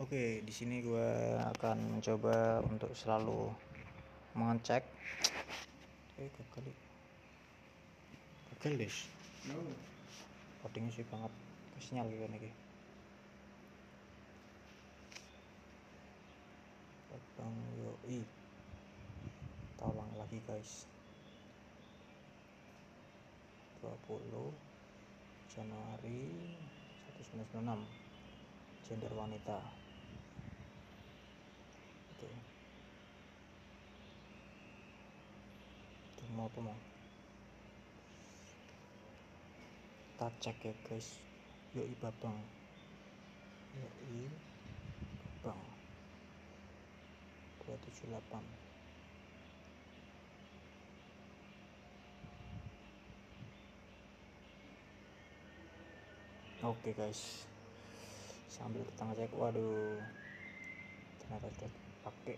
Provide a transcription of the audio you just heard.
Oke, di sini gue akan mencoba untuk selalu mengecek. Eh, gagal. Gagal, Des. Codingnya sih banget. Sinyal gitu nih. Bang Yoi. Ulang lagi, guys. 20 Januari 1996 gender wanita oke itu mau apa mau? Kita cek ya guys. Yoi babang. Yoi babang. 278 Oke guys, sambil kita ngecek, waduh, ternyata sudah pakai